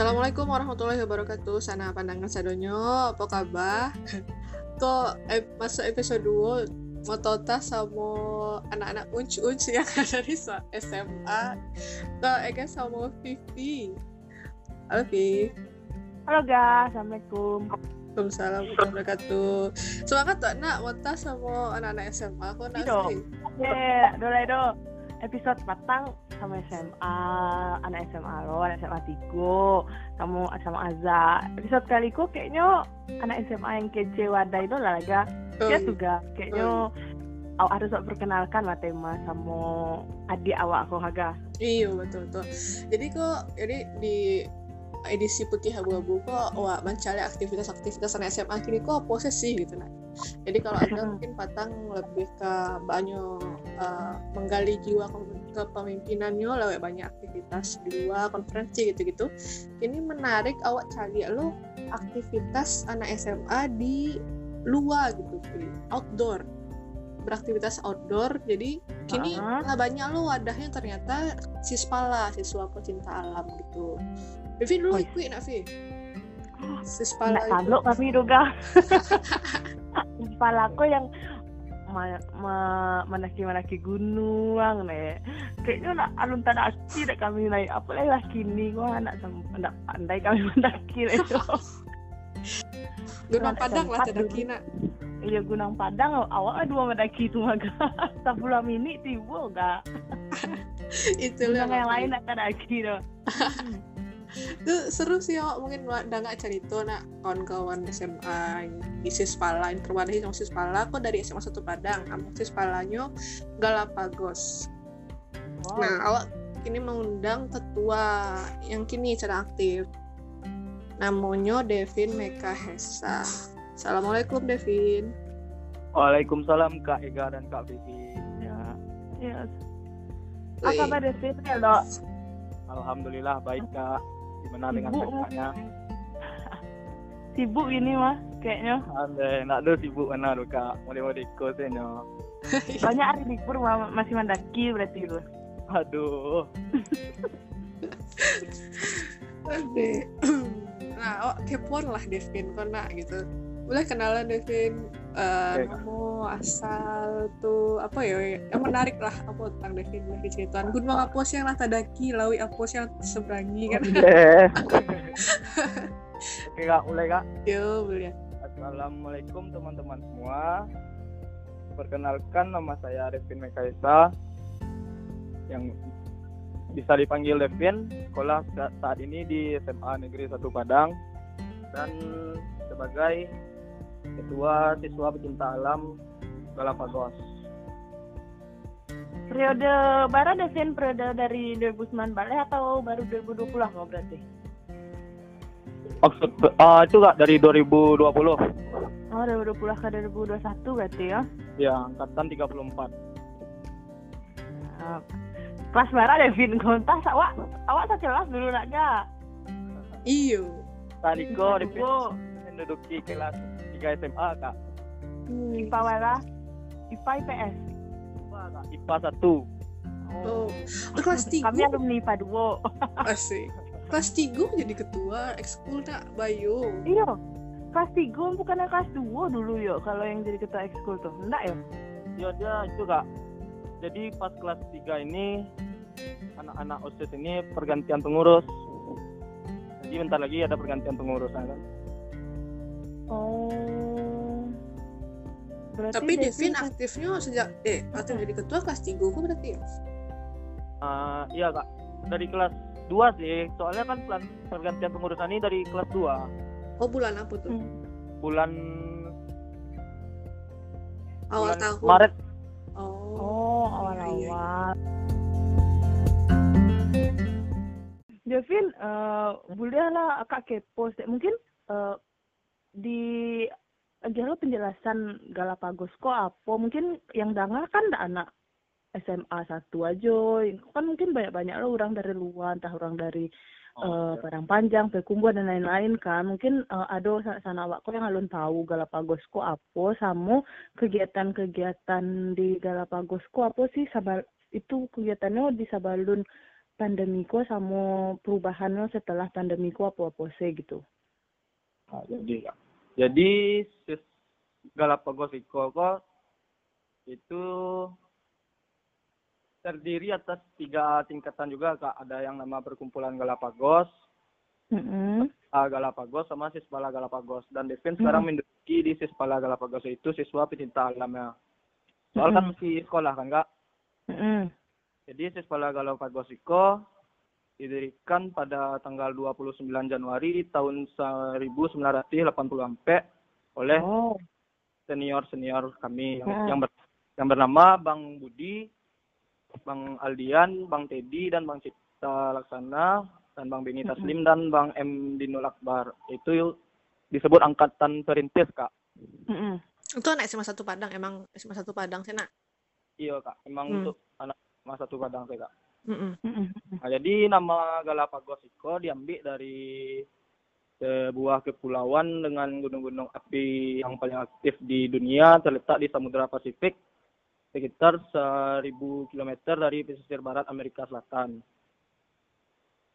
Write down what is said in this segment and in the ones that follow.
Assalamualaikum warahmatullahi wabarakatuh. Sana pandangan sadonyo, apa kabar? Kok eh, masuk episode 2 mau tota sama anak-anak unc-unc yang ada di SMA. Kok Eka sama Vivi. Halo Vivi. Halo guys, Assalamualaikum. Waalaikumsalam warahmatullahi wabarakatuh. Semangat tuh nak wota sama anak-anak SMA. Aku nak Iya. Ya, dole do. Episode patang sama SMA, anak SMA lo, anak SMA Tigo, kamu sama Aza. Episode kali ku kayaknya anak SMA yang kece wadah itu lah laga. Dia juga kayaknya awak harus perkenalkan lah tema sama adik awak kok haga. Iya betul betul. Jadi kok jadi di edisi putih abu-abu kok wah mencari aktivitas-aktivitas anak SMA kini kok sih gitu nah. Jadi kalau ada mungkin patang lebih ke banyak eh, menggali jiwa ke- kepemimpinannya lewat banyak aktivitas di luar konferensi gitu-gitu. Ini menarik awak cari lo aktivitas anak SMA di luar gitu, outdoor beraktivitas outdoor jadi kini Ah. nggak banyak lo wadahnya ternyata sispala siswa pecinta alam gitu Vivi dulu Oh. ikut nak Vi sispala Nggak tablok kami juga. Kepala aku yang ma- menaki-menaki gunung nih. Kayaknya nak alun tanah aki dah kami naik. Apa lagi lah kini kok anak sem- nak pandai kami mendaki itu. Gunung Anak Padang lah dulu. kina Iya Gunung Padang awak dua mendaki itu maka. Sepuluh menit tiba gak. itu yang lain nak daki tuh. Itu seru sih awak mungkin udah nggak cerita nak kawan-kawan SMA di sispala yang terwadah sama sispala aku dari SMA satu Padang kamu sispalanya Galapagos Wow. Nah, awak kini mengundang ketua yang kini sedang aktif. Namanya Devin Meka Hesa. Assalamualaikum Devin. Waalaikumsalam Kak Ega dan Kak Vivi. Ya. Ya. Wih, Apa kabar Devin ya dok? Alhamdulillah baik Kak. Gimana dengan Ibu. kakaknya? Sibuk ini mah kayaknya. Anda nak ada sibuk mana tu Kak? Mulai-mulai ikut saja. Banyak hari libur ma- masih mendaki berarti lu. Aduh. Nah, awak kepoan lah Devin kau nak gitu. Boleh kenalan Devin eh Oke, Kak. nama asal tuh apa ya yang menarik lah apa tentang Devin boleh diceritakan gunung apa sih yang lah tadaki lawi apa sih yang seberangi kan Eh. Oke Kak, mulai Kak. yo boleh Assalamualaikum teman-teman semua. Perkenalkan nama saya Devin Mekaisa yang bisa dipanggil Devin. Sekolah sa- saat ini di SMA Negeri 1 Padang dan sebagai ketua siswa pecinta alam Galapagos. Periode baru Devin periode dari 2009 balik atau baru 2020 lah kau berarti? Maksud ah, itu Kak dari 2020. Oh 2020 ke 2021 berarti ya? Ya, angkatan 34. Nah, kelas baru Devin kontas awak awak tak jelas dulu nak gak? iyo Tadi kok Devin Oh, menduduki kelas 3 SMA Kak. IPA wala, IPA IPS. IPA, Kak. IPA 1. Oh. Itu kelas tiga? Kami alumni IPA 2. asik kelas 3 jadi ketua ekskul nak Bayu Iya. Kelas 3 bukan kelas 2 dulu yuk kalau yang jadi ketua ekskul tuh. Enggak ya? Ya dia itu kak. Jadi pas kelas 3 ini anak-anak OSIS ini pergantian pengurus. Jadi bentar lagi ada pergantian pengurus kan. Oh. Berarti tapi Devin kelas- aktifnya sejak eh aktif jadi ketua kelas 3 kok berarti ya Ah, iya kak. Dari kelas 2 sih. Soalnya kan plan pergantian pengurusan ini dari kelas 2. oh bulan apa tuh Hmm. Bulan awal bulan tahun Maret. oh Oh, Iya, iya. awal-awal. Devin, eh boleh lah kak kepo. sih. Mungkin eh, di lo penjelasan Galapagos kok apa? Mungkin yang dengar kan ada anak SMA satu aja. Kan mungkin banyak-banyak lo orang dari luar, entah orang dari Oh, iya. Padang Panjang, Pekumbu dan lain-lain kan. Mungkin eh, ada sana, awakku yang alun tahu Galapagos ku apa sama kegiatan-kegiatan di Galapagos ku apa sih sabal itu kegiatannya di Sabalun pandemiku sama perubahannya setelah pandemiku apa-apa sih gitu. Nah, jadi jadi Galapagos Eco kok itu terdiri atas tiga tingkatan juga kak ada yang nama perkumpulan Galapagos Mm-mm. uh, Galapagos sama Sispala Galapagos dan Devin sekarang menduduki di Sispala Galapagos itu siswa pecinta alam ya soal kan Mm-mm. masih sekolah kan kak Mm-mm. jadi Sispala Galapagos Eco didirikan pada tanggal 29 Januari tahun 1984 oleh Oh. senior-senior kami yang, Hmm. yang, ber- yang bernama Bang Budi, Bang Aldian, Bang Teddy, dan Bang Cipta Laksana, dan Bang Beni Hmm. Taslim, dan Bang M. Dinul Akbar. Itu disebut Angkatan Perintis, Kak. Mm-mm. itu anak SMA satu Padang emang SMA satu Padang sih nak Iya, Kak. Emang Hmm. untuk anak masa satu Padang, saya, Kak. Nah, jadi nama Galapagos Eco diambil dari sebuah kepulauan dengan gunung-gunung api yang paling aktif di dunia terletak di Samudra Pasifik sekitar 1000 km dari pesisir barat Amerika Selatan.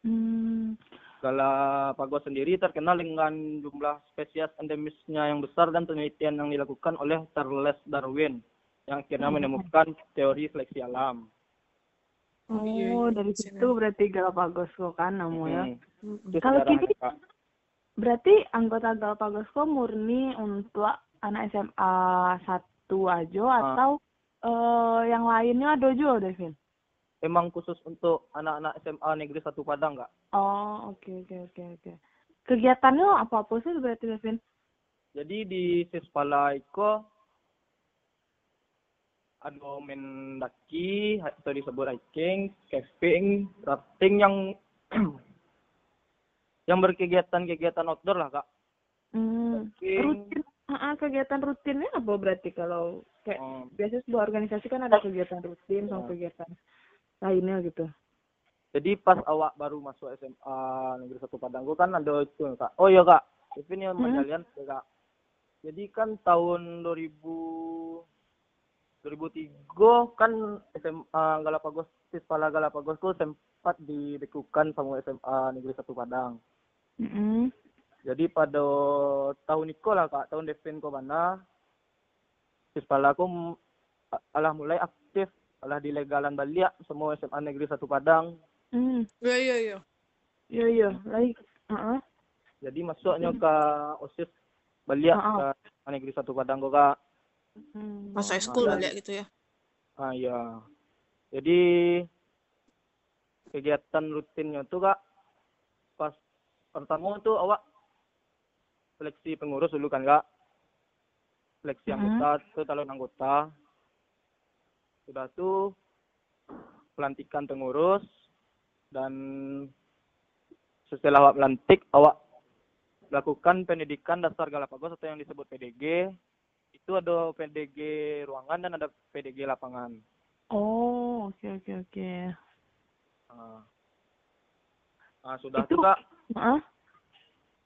Hmm. Galapagos sendiri terkenal dengan jumlah spesies endemisnya yang besar dan penelitian yang dilakukan oleh Charles Darwin yang akhirnya Hmm. menemukan teori seleksi alam. Oh, iya, Oh, iya. dari situ berarti Galapagos kok kan namanya. Hmm. Itu Kalau Kak. Berarti anggota Galapagos kok murni untuk anak SMA satu aja Ah. atau eh, yang lainnya ada juga, Devin? Emang khusus untuk anak-anak SMA Negeri 1 Padang, Kak? Oh, oke oke oke oke. Kegiatannya apa-apa sih berarti, Devin? Jadi di Sispala Iko ada mendaki atau disebut hiking, camping, rafting yang yang berkegiatan-kegiatan outdoor lah kak. Hmm. Rutin, ah, kegiatan rutinnya apa berarti kalau kayak eh, biasanya sebuah organisasi kan ada kegiatan rutin sama Ah. kegiatan lainnya gitu. jadi pas awak baru masuk SMA Negeri 1 Padang, kan ada itu kak. Oh iya kak, Kevin yang Hmm. kalian ya, kak. Jadi kan tahun 2000 2003 kan SMA Galapagos Sispala Galapagos tuh sempat dibekukan sama SMA Negeri 1 Padang. Mm-mm. Jadi pada tahun itu lah kak, tahun Devin ko mana, Sispala aku alah mulai aktif, alah dilegalan balik semua SMA Negeri 1 Padang. Hmm. iya iya iya Iya iya, like heeh. Jadi masuknya ke OSIS balik Ah, ke SMA Negeri 1 Padang kok kak. Hmm. masa school dan- balik gitu ya Ah iya. Jadi kegiatan rutinnya tuh kak pas pertama tuh awak seleksi pengurus dulu kan kak. Seleksi anggota tuh calon anggota. Sudah tuh pelantikan pengurus dan setelah awak melantik awak lakukan pendidikan dasar Galapagos atau yang disebut PDG itu ada PDG ruangan dan ada PDG lapangan. Oh, oke oke oke. Nah, Nah, sudah Itu- kak, Heeh.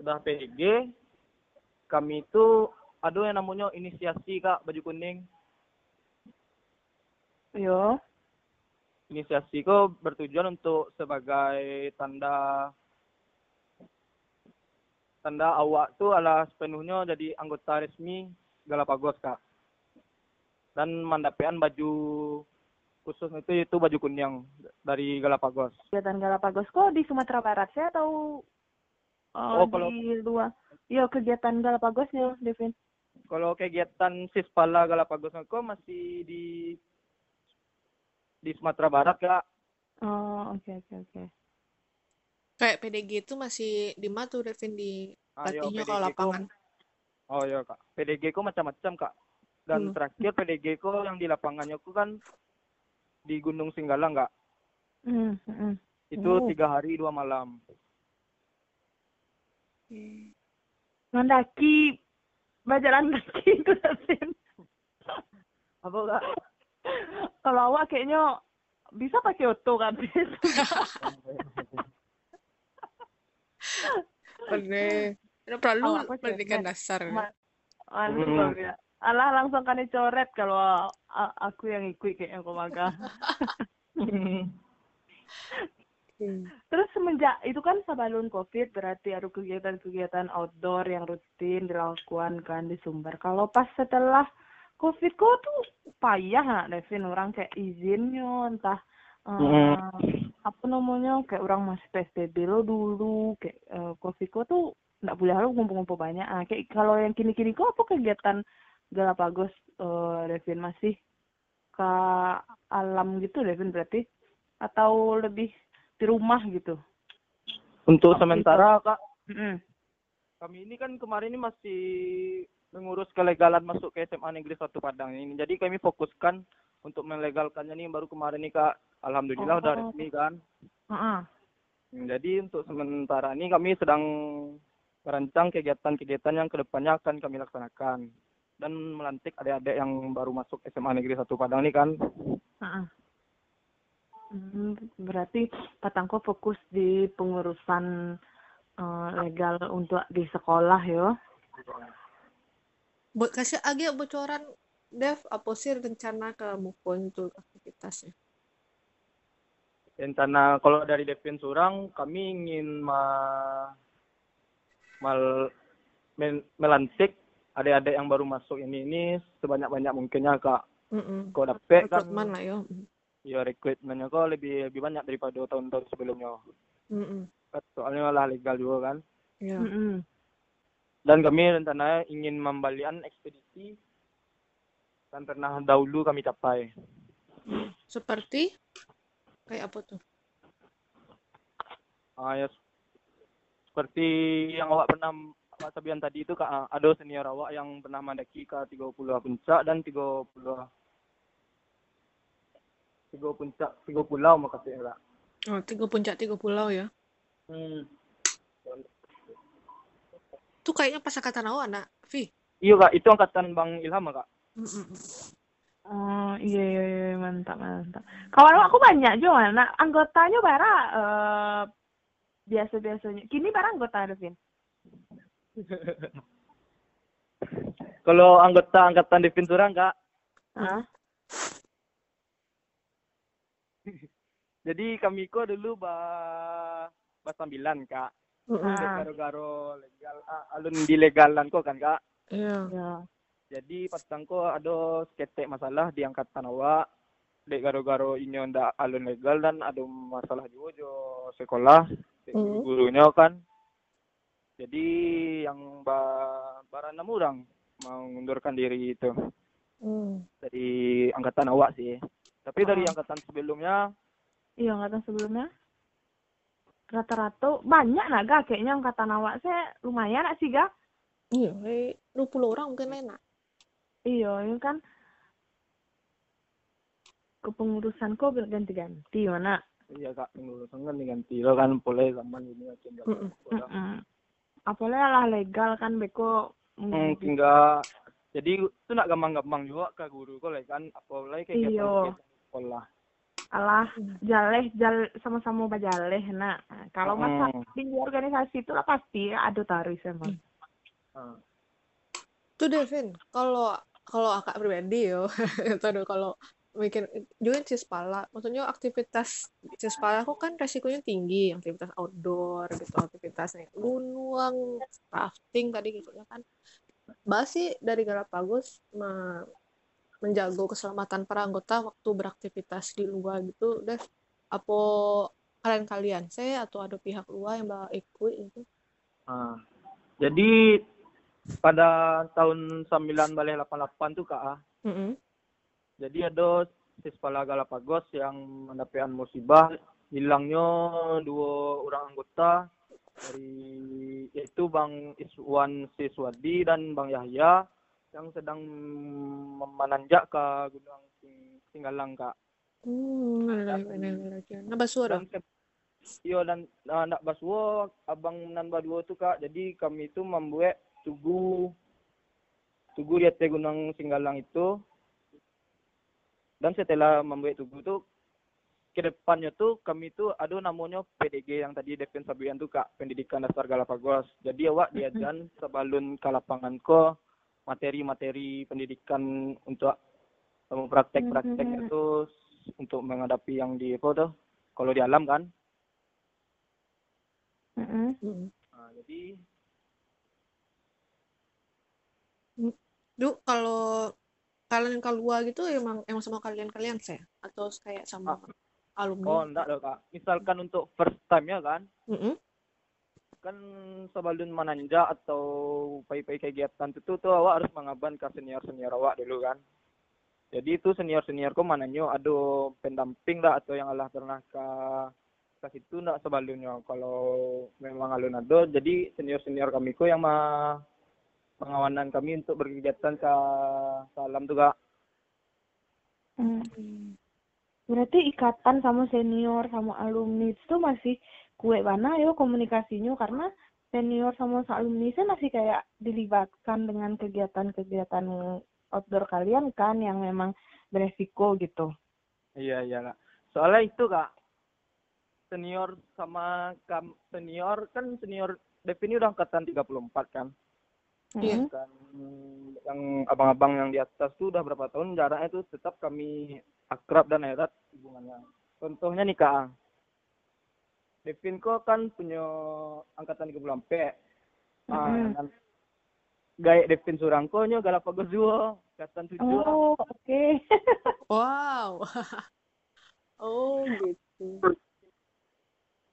sudah PDG, kami itu ada yang namanya inisiasi kak baju kuning. Yo. Inisiasi kok bertujuan untuk sebagai tanda tanda awak tuh adalah sepenuhnya jadi anggota resmi Galapagos kak. Dan mandapean baju khusus itu itu baju kuning dari Galapagos. Kegiatan Galapagos kok di Sumatera Barat sih atau eh, Oh, kalau- di luar? Iya, kegiatan Galapagosnya, Devin. Kalau kegiatan Sispala Galapagos kok masih di di Sumatera Barat kak. Oh, oke oke oke. kayak PDG itu masih di mana tuh Devin di latihnya kalau lapangan Oh iya kak. PDG ku macam-macam kak. Dan Hmm. terakhir PDG ku yang di lapangannya ku kan di Gunung Singgalang kak. Hmm, hmm. Itu Oh. tiga hari dua malam. Mendaki, bajalan kaki itu. Apa kak? Kalau awak kayaknya bisa pakai oto kan? bener Udah perlu Oh, pendidikan dasar Ma- Anu Hmm. ya. Alah langsung kan dicoret kalau aku yang ikut kayaknya kok maka. Hmm. Terus semenjak itu kan sebelum COVID berarti ada kegiatan-kegiatan outdoor yang rutin dilakukan kan di Sumber. Kalau pas setelah COVID kok tuh payah nak Devin orang kayak izinnya entah eh, apa namanya kayak orang masih PSBB lo dulu kayak eh, COVID kok tuh nggak boleh lo ngumpul-ngumpul banyak. Ah, kayak kalau yang kini-kini kok apa kegiatan Galapagos eh, Devin masih ke alam gitu Devin berarti atau lebih di rumah gitu. Untuk Apa sementara kak, Mm-mm. kami ini kan kemarin ini masih mengurus kelegalan masuk ke SMA Negeri 1 Padang ini. Jadi kami fokuskan untuk melegalkannya nih baru kemarin nih kak. Alhamdulillah udah Oh. resmi kan. Heeh. Hmm, Jadi untuk sementara ini kami sedang merancang kegiatan-kegiatan yang ke depannya akan kami laksanakan dan melantik adik-adik yang baru masuk SMA Negeri 1 Padang ini kan. Heeh. Hmm, berarti Patangko fokus di pengurusan eh, legal untuk di sekolah ya. Buat kasih agak bocoran Dev, apa sih rencana ke Mukon untuk aktivitasnya? Rencana kalau dari Devin Surang kami ingin ma mal men- melantik adik-adik yang baru masuk ini ini sebanyak-banyak mungkinnya kak. Mm-mm. Kau dapet kan Rekrutmen lah ya. ya rekrutmennya kok lebih lebih banyak daripada tahun-tahun sebelumnya. Mm-mm. Kan Soalnya malah legal juga kan. Ya. Mm-mm. Dan kami rencananya ingin membalikan ekspedisi yang pernah dahulu kami capai. Seperti kayak apa tuh? Ah, ya, seperti yang awak pernah Pak Sabian tadi itu Kak, ah, ada senior awak yang pernah mendaki ke 30 puncak dan 30 tiga puncak, tiga pulau makasih Kak. Oh, tiga puncak tiga pulau ya. Hmm. Tuh kayaknya pas angkatan awak nak, Vi. Iya Kak, itu angkatan Bang Ilham Kak. Oh iya iya iya mantap mantap. Kawan aku banyak juga nah anggotanya bara eh biasa biasanya. Kini bara anggota Devin. Kalau anggota angkatan Devin Surang Kak, Hah? jadi kami kok dulu ba ba sambilan Kak. Ah. Garo-garo legal, alun di legalan kok kan Kak. Iya. Ya. Jadi patangko ada seketek masalah di angkatan awak. Dek garo-garo ini ndak alun legal dan ada masalah juga jo sekolah, Hmm. gurunya kan. Jadi yang ba bara enam orang mengundurkan diri itu Mm. dari angkatan awak sih. Tapi dari Oh. angkatan sebelumnya Iya angkatan sebelumnya. Rata-rata banyak nak ga kayaknya angkatan awak saya lumayan nak sih ga. Iya, eh, 20 orang mungkin enak. Iya, ini kan kepengurusan kok ganti-ganti mana. Iya kak pengurusan kan diganti lo kan boleh zaman ini. Mm-mm. Mm-mm. Apalagi lah legal kan beko. Hmm, tinggal jadi itu nak gampang-gampang juga ke guru kok lah kan apalagi kayak Iya. sekolah. Alah, jaleh, jal sama-sama bajaleh nak. Nah, Kalau masa Hmm. di organisasi itu lah pasti ada tarif emang. Ah. Tuh Devin, kalau kalau akak pribadi yo, kalau bikin juga cispala, maksudnya aktivitas cispala aku kan resikonya tinggi, aktivitas outdoor gitu, aktivitas naik gunung, rafting tadi gitu ya kan. Bahas sih dari Galapagos me- menjaga keselamatan para anggota waktu beraktivitas di luar gitu, Dev. Apa kalian-kalian saya atau ada pihak luar yang bakal ikut gitu? Ah. Jadi pada tahun 9 balik 88 tuh kak, ah, Mm-mm. Jadi ada Sispala Galapagos yang mendapatkan musibah hilangnya dua orang anggota dari yaitu Bang Iswan Siswadi dan Bang Yahya yang sedang menanjak ke Gunung Sing- Singgalang kak. Hmm, Dan ke- Iya dan uh, nak baswo abang nan badua tu kak. Jadi kami itu membuat tugu tugu di atas Gunung Singgalang itu. Dan setelah membuat tugu itu ke depannya tuh kami itu ada namanya PDG yang tadi Devin Sabian tuh kak pendidikan dasar Galapagos. Jadi awak diajan sebelum ke lapangan ko materi-materi pendidikan untuk um, praktek-praktek Mhm. itu untuk menghadapi yang di apa tuh kalau di alam kan. Nah, jadi Duh, kalau kalian keluar gitu emang emang sama kalian-kalian saya atau kayak sama oh alumni? enggak loh kak. Misalkan untuk first time ya kan? Mm-mm. kan sebelum menanjak atau pai-pai kegiatan itu tuh awak harus mengaban ke senior senior awak dulu kan? Jadi itu senior seniorku mananyo ada pendamping lah atau yang Allah pernah ke ke situ ndak sebelumnya kalau memang alun ada jadi senior senior kami ku yang ma pengawanan kami untuk berkegiatan ke salam tuh kak Mm. Berarti ikatan sama senior sama alumni itu masih kue mana yo komunikasinya karena senior sama alumni itu masih kayak dilibatkan dengan kegiatan-kegiatan outdoor kalian kan yang memang beresiko gitu. Iya iya kak. Soalnya itu kak senior sama kam senior kan senior Devin ini udah angkatan 34 kan. Iya. Kan yang abang-abang yang di atas tuh udah berapa tahun jaraknya tuh tetap kami akrab dan erat hubungannya. Contohnya nih kak. Devin kok kan punya angkatan 34. Ah, Mm-mm. dan gaya Devin Surangko nya Galapagos angkatan 7. Oh, oke. Wow. oh gitu.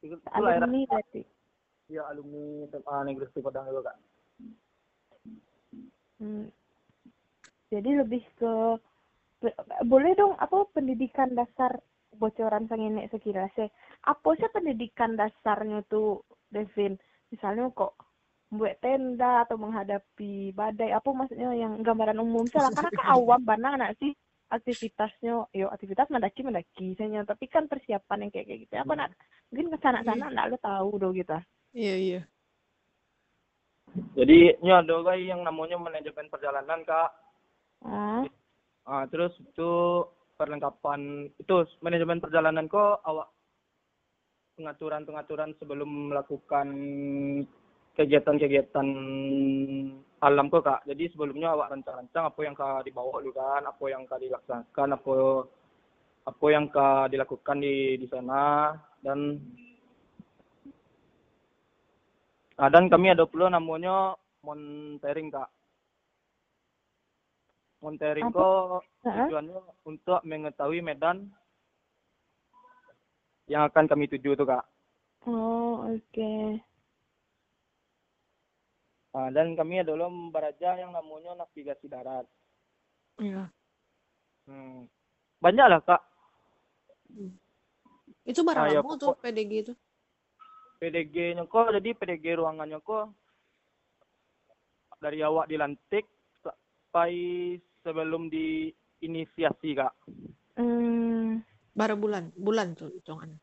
Itu ya, alumni berarti. ya alumni SMA Negeri Padang juga kak. Hmm. Jadi lebih ke boleh dong apa pendidikan dasar bocoran sanginek sekiranya apa sih pendidikan dasarnya tuh Devin? Misalnya kok buat tenda atau menghadapi badai apa maksudnya yang gambaran umum? Sih lah karena kan awam mana anak sih aktivitasnya yo aktivitas mendaki mendaki misalnya. Tapi kan persiapan yang kayak kayak gitu apa nak mungkin ke sana sana nggak lo tahu dong kita Iya iya. Jadi ini ada guys yang namanya manajemen perjalanan kak. ah Ah, terus itu perlengkapan itu manajemen perjalanan kok awak pengaturan-pengaturan sebelum melakukan kegiatan-kegiatan alam kok kak. Jadi sebelumnya awak rancang-rancang apa yang kak dibawa dulu kan, apa yang kak dilaksanakan, apa apa yang kak dilakukan di di sana dan dan kami ada pula namanya monitoring kak. Monitoring Apa? kok Heeh. tujuannya untuk mengetahui medan yang akan kami tuju tuh kak. oh oke Nah, dan kami adalah beraja yang namanya navigasi darat. Iya. Hmm. Banyak lah kak. Itu barang Ah, ya, lama tuh pokok- PDG itu. PDG-nya kok, jadi PDG ruangannya kok dari awak dilantik sampai sebelum diinisiasi kak. hmm Bara bulan, bulan tuh hitungannya.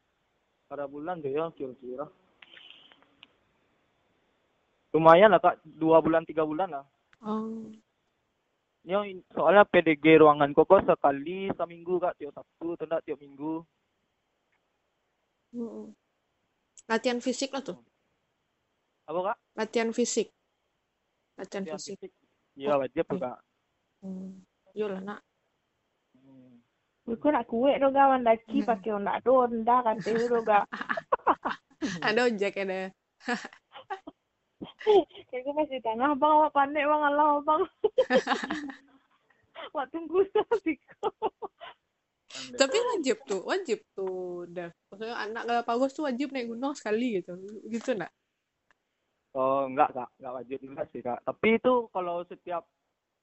Pada bulan tuh ya kira-kira. Lumayan lah kak, dua bulan tiga bulan lah. Oh. Ini soalnya PDG ruangan kok sekali seminggu kak, tiap Sabtu enggak tiap minggu. Mm-mm. Latihan fisik lah tuh. Apa kak? Latihan fisik. Latihan Latihan fisik. fisik. Iya wajib tuh kak. Hmm. Yolah nak. Hmm. Aku nak kue do ga mandaki Hmm. pakai onda donda kan teh do ga. Ada ojek ada. Gue masih tengah bang awak pandai bang Allah bang. Wak tunggu Tapi wajib tuh, wajib tuh, Dev. Maksudnya anak Galapagos tuh wajib naik gunung sekali gitu. Gitu nak? Oh enggak kak, enggak wajib juga sih kak. Tapi itu kalau setiap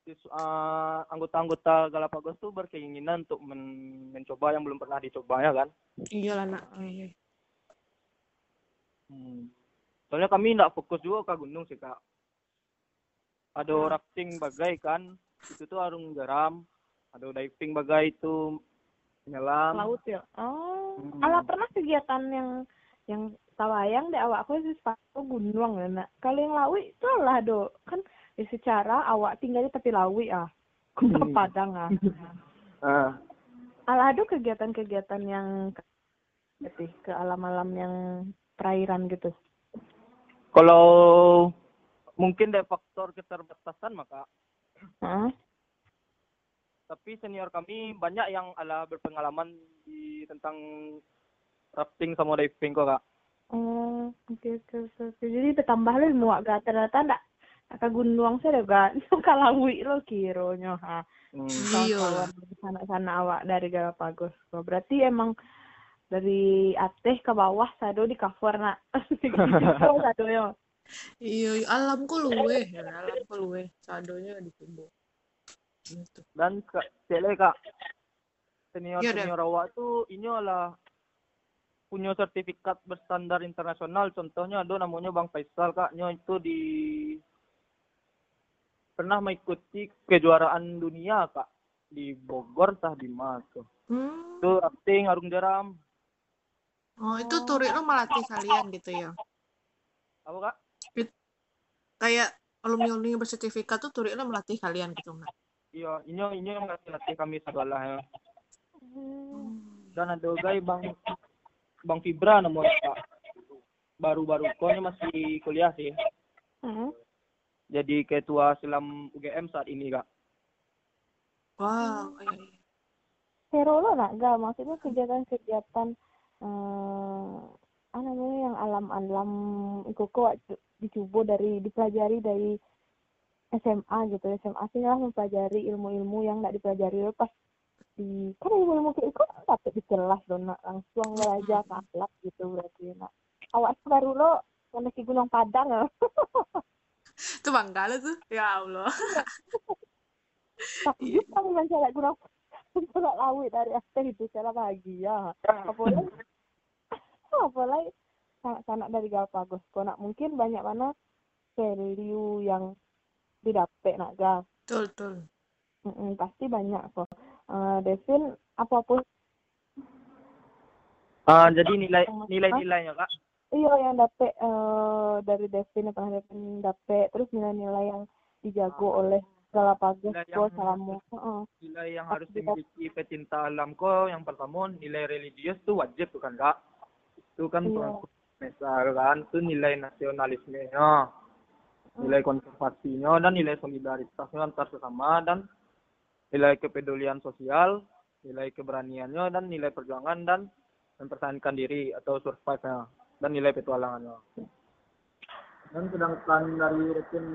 eh, anggota-anggota Galapagos tuh berkeinginan untuk men- mencoba yang belum pernah dicoba ya kan. Iyalah nak. Oh, iya. Hmm. Soalnya kami enggak fokus juga ke gunung sih kak. Ada rafting bagai kan, itu tuh arung garam. Ada diving bagai itu penyelam. laut ya. Oh, Hmm. ala pernah kegiatan yang yang tawayang deh awak aku sih sepatu gunung ya nak. Kalau yang lawi itu lah do kan ya secara awak tinggal di tepi lawi ah. Gunung Hmm. Padang ah. Ah. Ala ada kegiatan-kegiatan yang ke, sih, ke alam-alam yang perairan gitu. Kalau mungkin dari faktor keterbatasan maka Heeh. Tapi senior kami banyak yang ala berpengalaman di tentang rafting sama diving kok kak. Oh, oke oke oke. Jadi bertambah lo muak ga ternyata ndak ke gunung saya ga kalawi lo kironya ha. Hmm. Iya. Kawan-kawan sana-sana awak dari Galapagos. Oh, berarti emang dari ateh ke bawah sado di cover nak. Oh, sado yo. Iya, iya, alam ku luwe, ya, alam ku luwe. Sadonya di tubuh. Dan kak, cele kak, senior Iya, senior awak tuh ini adalah punya sertifikat berstandar internasional. Contohnya ada namanya Bang Faisal kak, Nyo itu di pernah mengikuti kejuaraan dunia kak di Bogor tah di tuh. Hmm. Itu rafting arung jeram. Oh, itu turik lo melatih kalian gitu ya. Apa kak? Kayak alumni-alumni bersertifikat tuh turik lo melatih kalian gitu nggak? Iya, ini ini yang ngasih kami segala ya. Hmm. Dan ada guys Bang Bang Fibra namanya kak. Baru-baru kok ini masih kuliah sih. Heeh. Jadi ketua silam UGM saat ini kak. Wow. Hero lo nak ga maksudnya kegiatan-kegiatan eh apa namanya yang alam-alam kok dicoba dari dipelajari dari SMA gitu. SMA sih lah mempelajari ilmu-ilmu yang nggak dipelajari. Lo pas di kan ilmu-ilmu kayak itu kan dapat di kelas lo nak. Langsung belajar akhlak gitu berarti nak. Awak baru lo mendaki Gunung Padang. Itu bangga lo tuh. Ya Allah. tapi Iya. kita mencari Gunung Gunung Lawi dari aspek itu secara bahagia. Apalagi apalagi sanak-sanak dari Galapagos. Kok nak mungkin banyak mana value yang didapat nak gal Betul, betul. Mm-mm, pasti banyak kok Eh, Devin apa pun Ah, jadi nilai nilai-nilainya kak. iya yang dapat eh dari Devin yang pernah Devin dapat terus nilai-nilai yang dijago oleh Galapagos Nilai kok yang- selama Heeh. Nilai yang harus dimiliki pecinta alam kok yang pertama nilai religius tuh wajib tuh kan kak. Itu kan Iya. besar kan tuh nilai nasionalismenya, nilai konservasinya dan nilai solidaritasnya antar sesama dan nilai kepedulian sosial, nilai keberaniannya dan nilai perjuangan dan mempertahankan diri atau survive-nya dan nilai petualangannya. Dan sedangkan dari rekin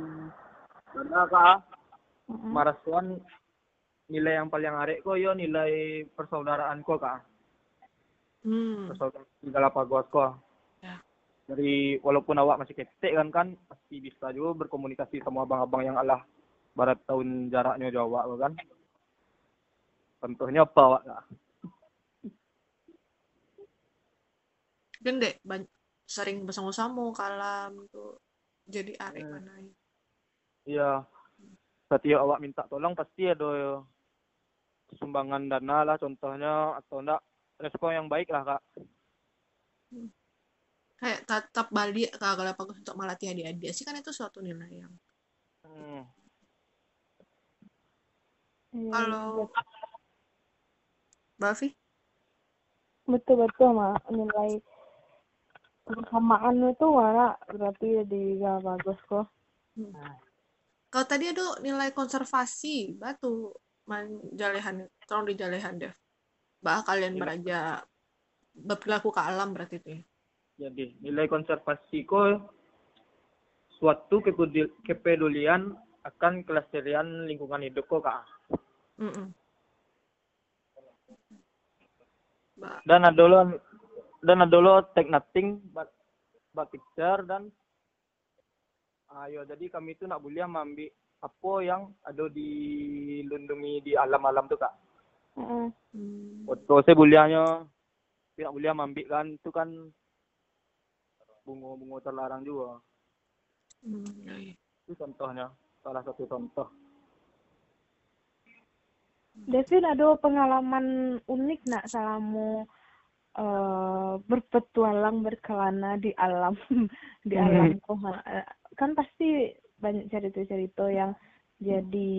dana kak, Mm-mm. Marasuan nilai yang paling arek kok yo nilai persaudaraan kok kak Hmm. persaudaraan Galapagos kok Ya. Dari walaupun awak masih ketek kan kan pasti bisa juga berkomunikasi sama abang-abang yang alah barat tahun jaraknya Jawa kan. Contohnya apa awak? Kan deh, ban- sering bersama-sama kalam tuh jadi arek Hmm. mana ya. iya. Setiap awak minta tolong pasti ada sumbangan dana lah contohnya atau enggak respon yang baik lah kak Kayak tetap balik ke Galapagos untuk melatih adik-adik sih kan itu suatu nilai yang hmm. Iya, kalau Bavi betul betul mah nilai kebersamaan itu mana berarti di Galapagos kok. Kalau tadi ada nilai konservasi batu menjalehan tolong dijalehan deh. Bah kalian Iya. beraja berperilaku ke alam berarti itu ya Jadi nilai konservasi ko suatu kepedul- kepedulian akan kelestarian lingkungan hidup kok kak. Ba- Dan ada lo dan ada lo take nothing but but picture dan ayo jadi kami itu nak boleh mengambil apa yang ada di lindungi di alam-alam tuh kak. Heeh. Hmm. Foto saya bolehnya tidak boleh mengambil kan itu kan bunga-bunga terlarang juga. Hmm. Itu contohnya salah satu contoh. Devin ada pengalaman unik nak selama eh berpetualang berkelana di alam di Hmm. alam Eh, kan pasti banyak cerita-cerita yang jadi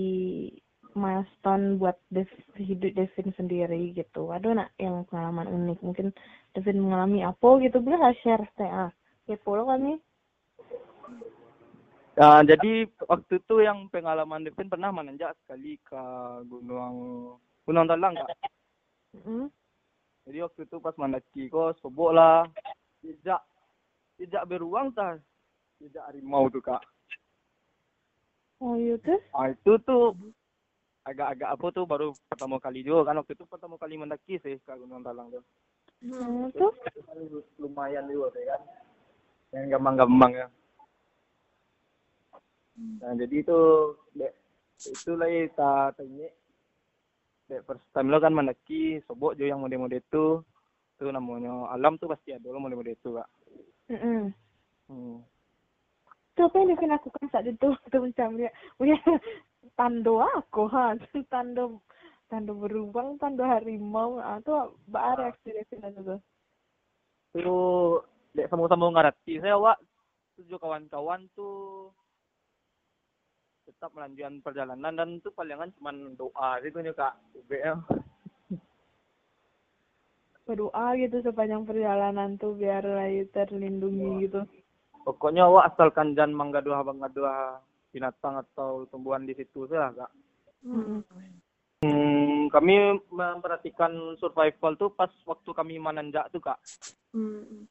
milestone buat Dev, hidup Devin sendiri gitu. Ada nak yang pengalaman unik mungkin Devin mengalami apa gitu boleh share teh ah. Kepo lo kami. Nah, jadi waktu itu yang pengalaman Devin pernah menanjak sekali ke Gunung Gunung Talang kak. Mm. Jadi waktu itu pas mendaki kok sobok lah. Jejak jejak beruang tah jejak harimau tuh kak. Oh iya terus ah itu tuh agak-agak apa tuh baru pertama kali juga kan. Waktu itu pertama kali mendaki sih ke Gunung Talang tuh. Hmm, tuh? Itu kan lumayan juga sih kan yang gampang-gampang ya. Nah jadi itu dek itu lah kita tanya. Dek first time lo kan mendaki sobok juga yang mode-mode itu. Itu namanya alam tuh pasti ada lo mode-mode itu kak. Mm-mm. hmm. Itu apa yang Devin lakukan saat itu? Untuk mencari punya tando aku ha. Tando tando beruang tando harimau. Ah itu apa reaksi Devin itu tuh itu dek sama-sama ngerti saya wak. Tujuh kawan-kawan tuh tetap melanjutkan perjalanan dan itu palingan cuma doa gitu nih kak. UB ya berdoa gitu sepanjang perjalanan tuh biar Rai terlindungi gitu. Pokoknya wak asalkan jangan menggaduh menggaduh binatang atau tumbuhan di situ saja kak. Mm-mm. hmm, kami memperhatikan survival tuh pas waktu kami menanjak tuh kak. Hmm.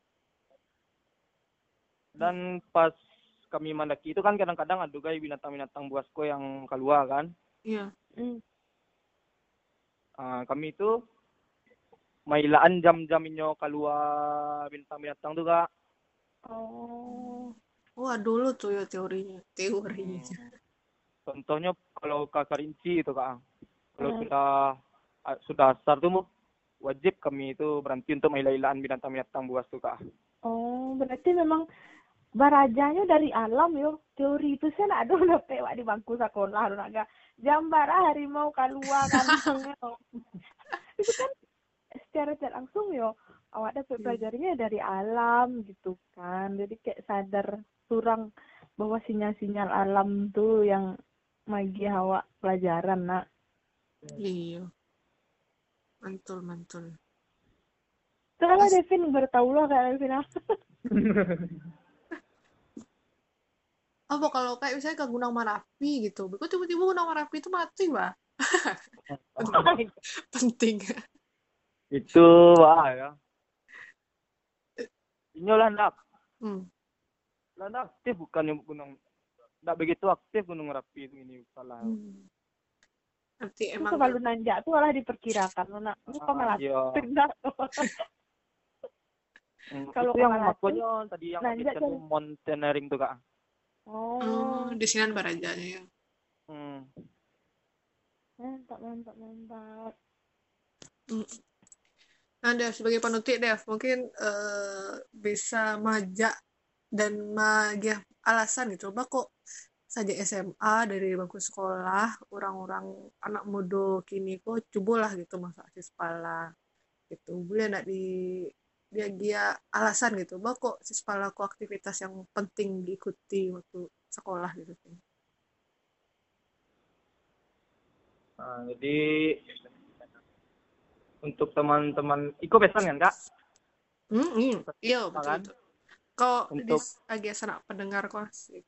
Dan pas kami mendaki itu kan kadang-kadang ada juga binatang-binatang buasko yang keluar kan Iya. Mm. Ah, kami itu mailaan jam-jam inyo keluar bintang-bintang tuh kak oh Wah dulu tuh ya teorinya, teorinya. contohnya kalau ke Karinci itu kak kalau Hmm. kita ah, sudah asar tuh wajib kami itu berhenti untuk maila-ilaan binatang-binatang buas tuh kak oh berarti memang barajanya dari alam yo. Teori itu saya nak udah pewak di bangku sekolah lu naga jambara harimau keluar kandangnya itu kan secara tidak langsung yo. Awak dapat pelajarinya dari alam gitu kan. Jadi kayak sadar kurang bahwa sinyal-sinyal alam tuh yang magi awak pelajaran nak. Iya. Mantul, mantul. Soalnya Devin bertahu lah kayak Devin Apa kalau kayak misalnya ke Gunung Merapi gitu, kok tiba-tiba Gunung Merapi itu mati, Mbak? Penting. itu wah ya ini lah ndak Hmm. lah ndak aktif bukan yang gunung ndak begitu aktif gunung merapi itu ini salah Hmm. Nanti itu emang selalu nanjak tuh malah diperkirakan lu nak lu kok malah iya. tidak Hmm, Kalau itu yang makanya tadi yang nanjak kan- mountaineering tuh kak oh oh, di sini barajanya ya. hmm. mantap mantap mantap Nah, Dev, sebagai penutup, Dev, mungkin eh, bisa majak dan magia alasan gitu. Coba kok saja SMA dari bangku sekolah, orang-orang anak muda kini kok cobalah gitu masa aksis pala gitu. Boleh nak di dia dia alasan gitu. Bah kok sispala kok aktivitas yang penting diikuti waktu sekolah gitu. Nah, jadi untuk teman-teman Iko pesan kan kak Hmm, iya, iya betul Kan? Kok Untuk- agak sanak pendengar kok sih.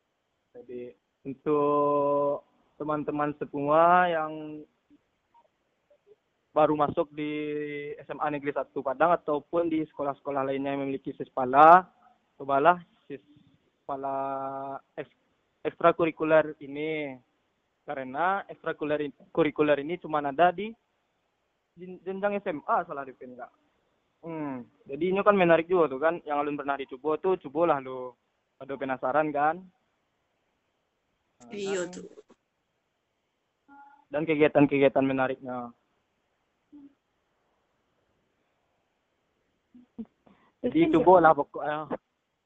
Jadi untuk teman-teman semua yang baru masuk di SMA Negeri 1 Padang ataupun di sekolah-sekolah lainnya yang memiliki sispala, cobalah sispala eks- ekstrakurikuler ini karena ekstrakurikuler kurikuler ini cuma ada di jen- jenjang SMA salah dipin kak. Hmm, jadi ini kan menarik juga tuh kan, yang alun pernah dicoba tuh, cobalah lo. Ada penasaran kan? Iya tuh. dan kegiatan-kegiatan menariknya. Jadi Devin, coba lah pokoknya.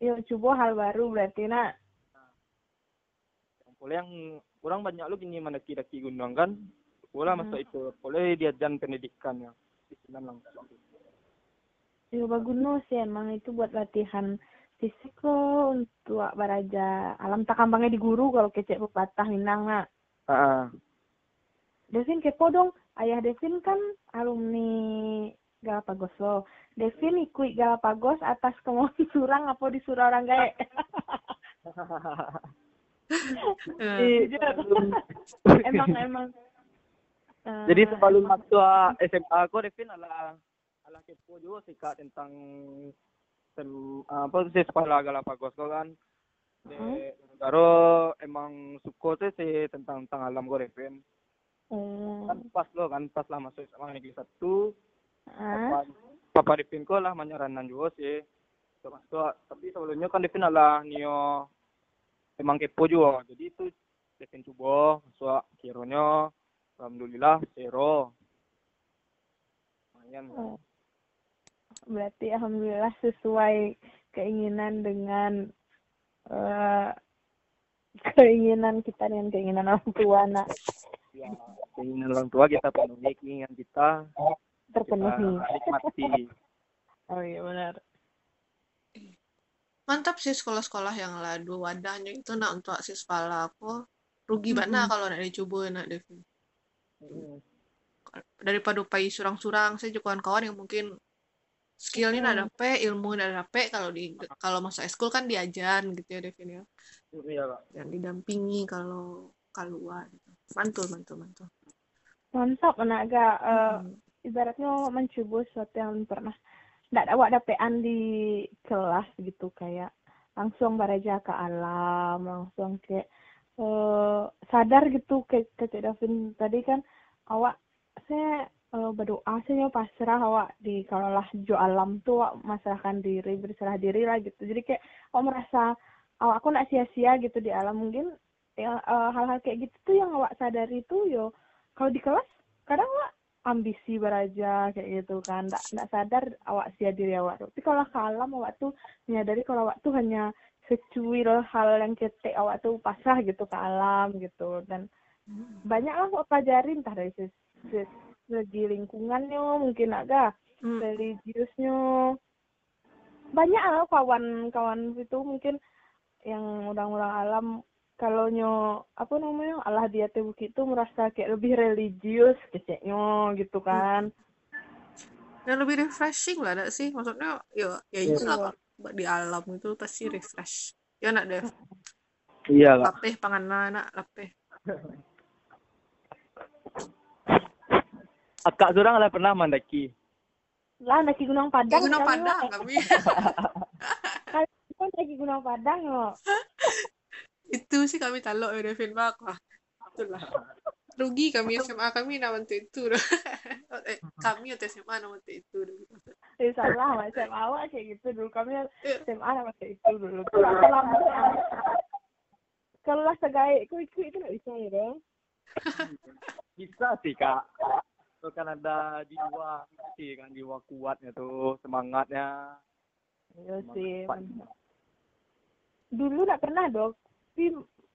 yuk coba hal baru berarti nak Boleh yang orang banyak lu gini mendaki-daki gunung kan. Boleh Hmm. masuk itu. Boleh diajan pendidikannya. Di sana langsung. yuk bagus sih emang itu buat latihan fisik lo untuk baraja alam tak kampangnya di guru kalau kecek pepatah minang nak Ah, Devin kepo dong ayah Devin kan alumni Galapagos lo Devin ikut Galapagos atas kemauan surang apa disuruh orang gae Eh, emang emang Eh, Jadi sebelum masuk SMA aku Devin ala ala kepo juga sih kak tentang sem, apa sih sekolah Galapagos kok kan. Hmm? Karo emang suko tuh sih tentang tentang alam gue Devin. Oh. Kan pas lo kan pas lah masuk SMA negeri satu. Ah, Papa, Devin ko lah menyaranan juga sih. So, so, tapi sebelumnya kan Devin adalah Nio emang kepo juga. Jadi itu Devin coba masuk kironya. Alhamdulillah zero. Lumayan. oh. Berarti alhamdulillah sesuai keinginan dengan eh keinginan kita dengan keinginan orang tua nak Ya, keinginan orang tua kita penuhi, keinginan kita terpenuhi. kita nikmati. Oh iya benar. mantap sih sekolah-sekolah yang ladu wadahnya itu nak untuk siswa aku rugi banget kalau nak dicoba nak Devin daripada upai surang-surang saya juga kawan-kawan yang mungkin skillnya Hmm. dapet ilmu nak dapet kalau di kalau masa eskul kan diajan gitu ya Devin ya Iya, Kak. dan didampingi kalau keluar gitu. mantul mantul mantul Mantap anak gak eh, Hmm. Ibaratnya mencoba sesuatu yang pernah nggak ada dapean di kelas gitu kayak langsung beraja ke alam langsung kayak eh sadar gitu kayak kayak Davin tadi kan awak saya eh, berdoa saya pasrah awak di kalau lah jo alam tuh awak masrahkan diri berserah diri lah gitu. Jadi kayak awak merasa awak aku nggak sia-sia gitu di alam. Mungkin ya, eh, hal-hal kayak gitu tuh yang awak sadari itu yo kalau di kelas kadang awak ambisi beraja kayak gitu kan. Nggak nggak sadar awak sia diri awak tapi kalau ke alam awak tuh menyadari kalau awak tuh hanya secuil hal yang ketek awak tuh pasrah gitu ke alam gitu. Dan banyak lah awak pelajarin entah dari ses- segi lingkungannya mungkin agak Hmm. religiusnya. Banyak lah kawan-kawan itu mungkin yang orang-orang alam kalau nyo apa namanya Allah dia teh bukit itu merasa kayak lebih religius keceknya gitu kan. Dan lebih refreshing lah ada sih? Maksudnya ya ya Iya. itu lah Kak. di alam itu pasti refresh. Ya nak Dev? Iya, Kak. lapeh panganan nak lapeh Akak surang lah pernah mendaki. lah naki gunung padang Gunung Padang kami. Kan naki gunung padang yo itu sih kami talok ya Devin bak lah itulah. Rugi kami SMA kami nak waktu itu. Eh, kami waktu SMA nak waktu itu eh salah mas SMA awak kayak gitu dulu. Kami Iya. SMA nama kayak itu dulu. Kalau lah segai ikut ikut itu nggak bisa ya dong Bisa sih, Kak. Itu kan ada jiwa sih kan jiwa kuatnya tuh, semangatnya. iya sih. Dulu nggak pernah dong tapi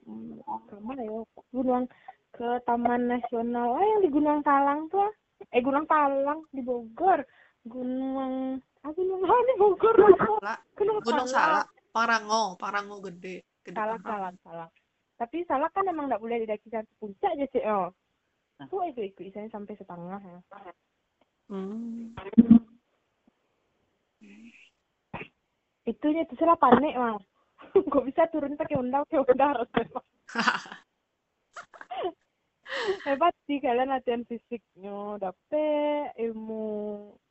mm, ke mana ya gunung ke Taman Nasional ah yang di Gunung Talang tuh ah. eh Gunung Talang di Bogor. Gunung ah gunung ah di Bogor. Salah. gunung, Gunung Salak Parango. Parango gede. Gede salah banget. salah salah. Tapi salah kan emang nggak boleh didaki sampai puncak aja sih oh. Aku ikut ikut misalnya sampai setengah ya. Hmm. itunya itu salah panik mah kok bisa turun pakai undang pakai undang harus memang hebat sih kalian latihan fisiknya. Dapet ilmu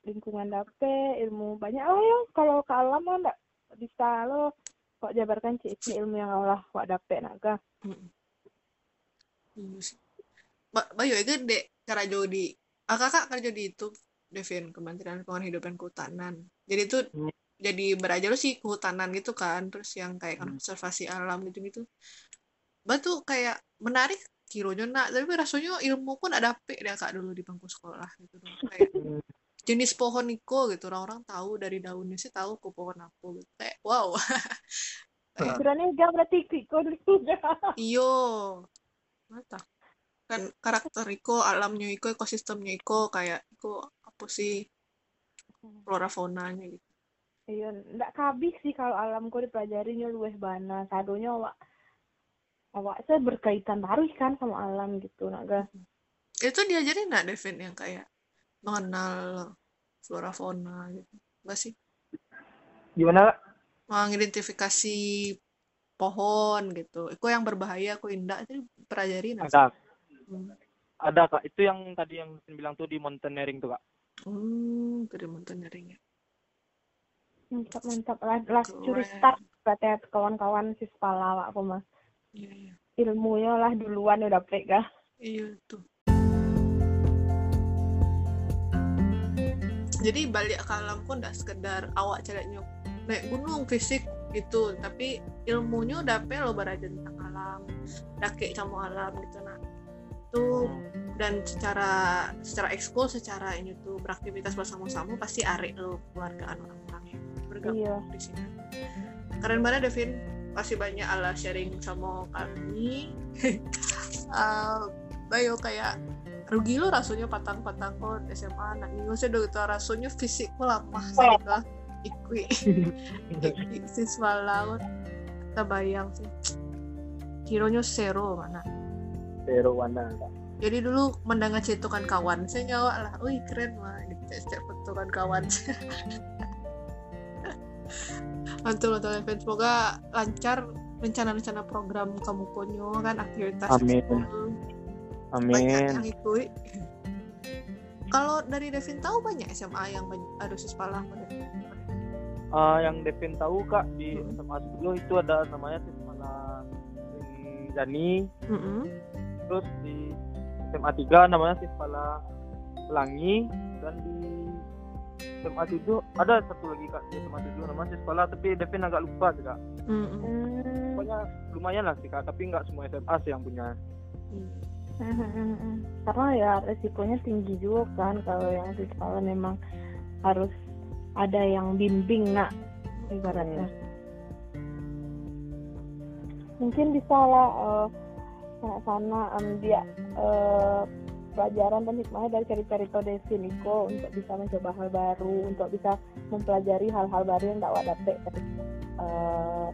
lingkungan dapet ilmu banyak. Oh ya kalau ke alam mah nggak bisa lo. Kok jabarkan cik ilmu yang Allah kok dapet naga Bayu ya gede cara di ah kakak kerja di itu Devin Kementerian Lingkungan Hidup dan Kehutanan. Jadi itu Hmm. Jadi beraja lu sih kehutanan gitu kan terus yang kayak Hmm. konservasi alam gitu gitu batu kayak menarik kironya nak. Tapi rasanya ilmu pun ada pe dia kak dulu di bangku sekolah gitu dong kayak jenis pohon iko gitu orang-orang tahu dari daunnya sih tahu kok pohon apa gitu. Kayak wow. Kayak Kiranya dia berarti kiko dulu iyo. Mata kan karakter Iko alamnya Iko ekosistemnya Iko kayak Iko apa sih? Flora faunanya gitu Iya, ndak kabih sih kalau alam kau dipelajarinya luwes bana. Sadonya awak awak saya berkaitan taruh kan sama alam gitu, naga. itu diajarin nggak Devin yang kayak mengenal flora fauna gitu enggak sih Gimana, Kak? mengidentifikasi pohon gitu Iko yang berbahaya Iko indah itu nggak sih? Ada. Hmm. Ada, Kak. Itu yang tadi yang bilang tuh di mountaineering tuh, Kak. Hmm, dari mountaineering ya. Mantap mantap. Lah lah curi start berarti kawan-kawan si sepala aku mah iya iya. Ilmunya lah duluan udah pegang iya tuh jadi balik ke alam pun udah sekedar awak ceritanya naik gunung fisik gitu. Tapi ilmunya udah pe lo beraja tentang alam dake sama alam gitu nah tuh dan secara secara ekskul secara ini tuh beraktivitas bersama-sama pasti arek lo keluargaan orang-orangnya bergabung iya. di sini. Keren banget Devin. Masih banyak ala sharing sama kami. Uh, bayo kayak rugi lo rasanya patang-patang kok SMA anak ini saya udah gitu rasanya fisik lama saya gitu ikui siswa laut kita bayang sih. Kironya zero mana? Pero Wana. jadi dulu mendengar cetukan kawan saya nyawa lah wih keren mah gitu cetukan kawan mantul mantul event semoga lancar rencana-rencana program kamu konyo kan? Aktivitas Amin. banyak yang Amin. ikut kalau dari Devin tahu banyak SMA yang banyak ada siswa Ah, yang Devin tahu kak di Hmm. SMA 10 itu ada namanya Sismana Dani, terus di SMA 3 namanya Sismala Pelangi. Dan di SMA 7 ada satu lagi kak di SMA 7 namanya Sismala tapi Devin agak lupa juga. Hmm. Pokoknya lumayan lah sih kak tapi nggak semua SMA sih yang punya. karena ya resikonya tinggi juga kan kalau yang di sekolah memang harus ada yang bimbing nak ibaratnya mungkin bisa lah eh, sana-sana em, dia eh, pelajaran dan hikmahnya dari cerita-cerita Devin Iko untuk bisa mencoba hal baru untuk bisa mempelajari hal-hal baru yang tak dapet dari eh,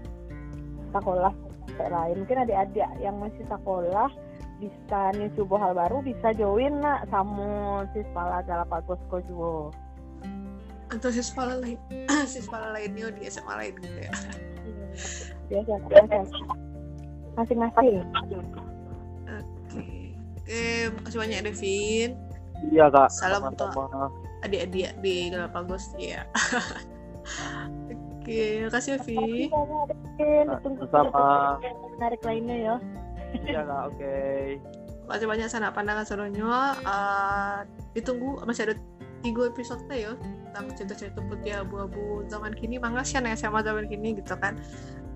sekolah lain. Mungkin adik-adik yang masih sekolah bisa nyoba hal baru bisa join nak sama si Spala Galapagos ko juga atau siswa lain siswa lainnya di SMA lain gitu ya. Biasa biasa masing-masing oke oke makasih banyak Devin. Iya kak. Salam untuk- adik-adik di Galapagos ya oke makasih Vi ditunggu Sama. menarik lainnya ya. Iya kak. Oke. masih banyak sana pandangan serunya uh, ditunggu masih ada tiga episode ya. Tentang cerita-cerita putih abu-abu zaman kini. Mangas ya nih SMA zaman kini gitu kan.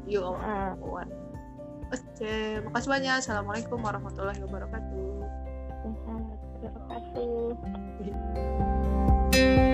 Yuk Ah. kawan oke makasih banyak. Assalamualaikum warahmatullahi wabarakatuh wabarakatuh.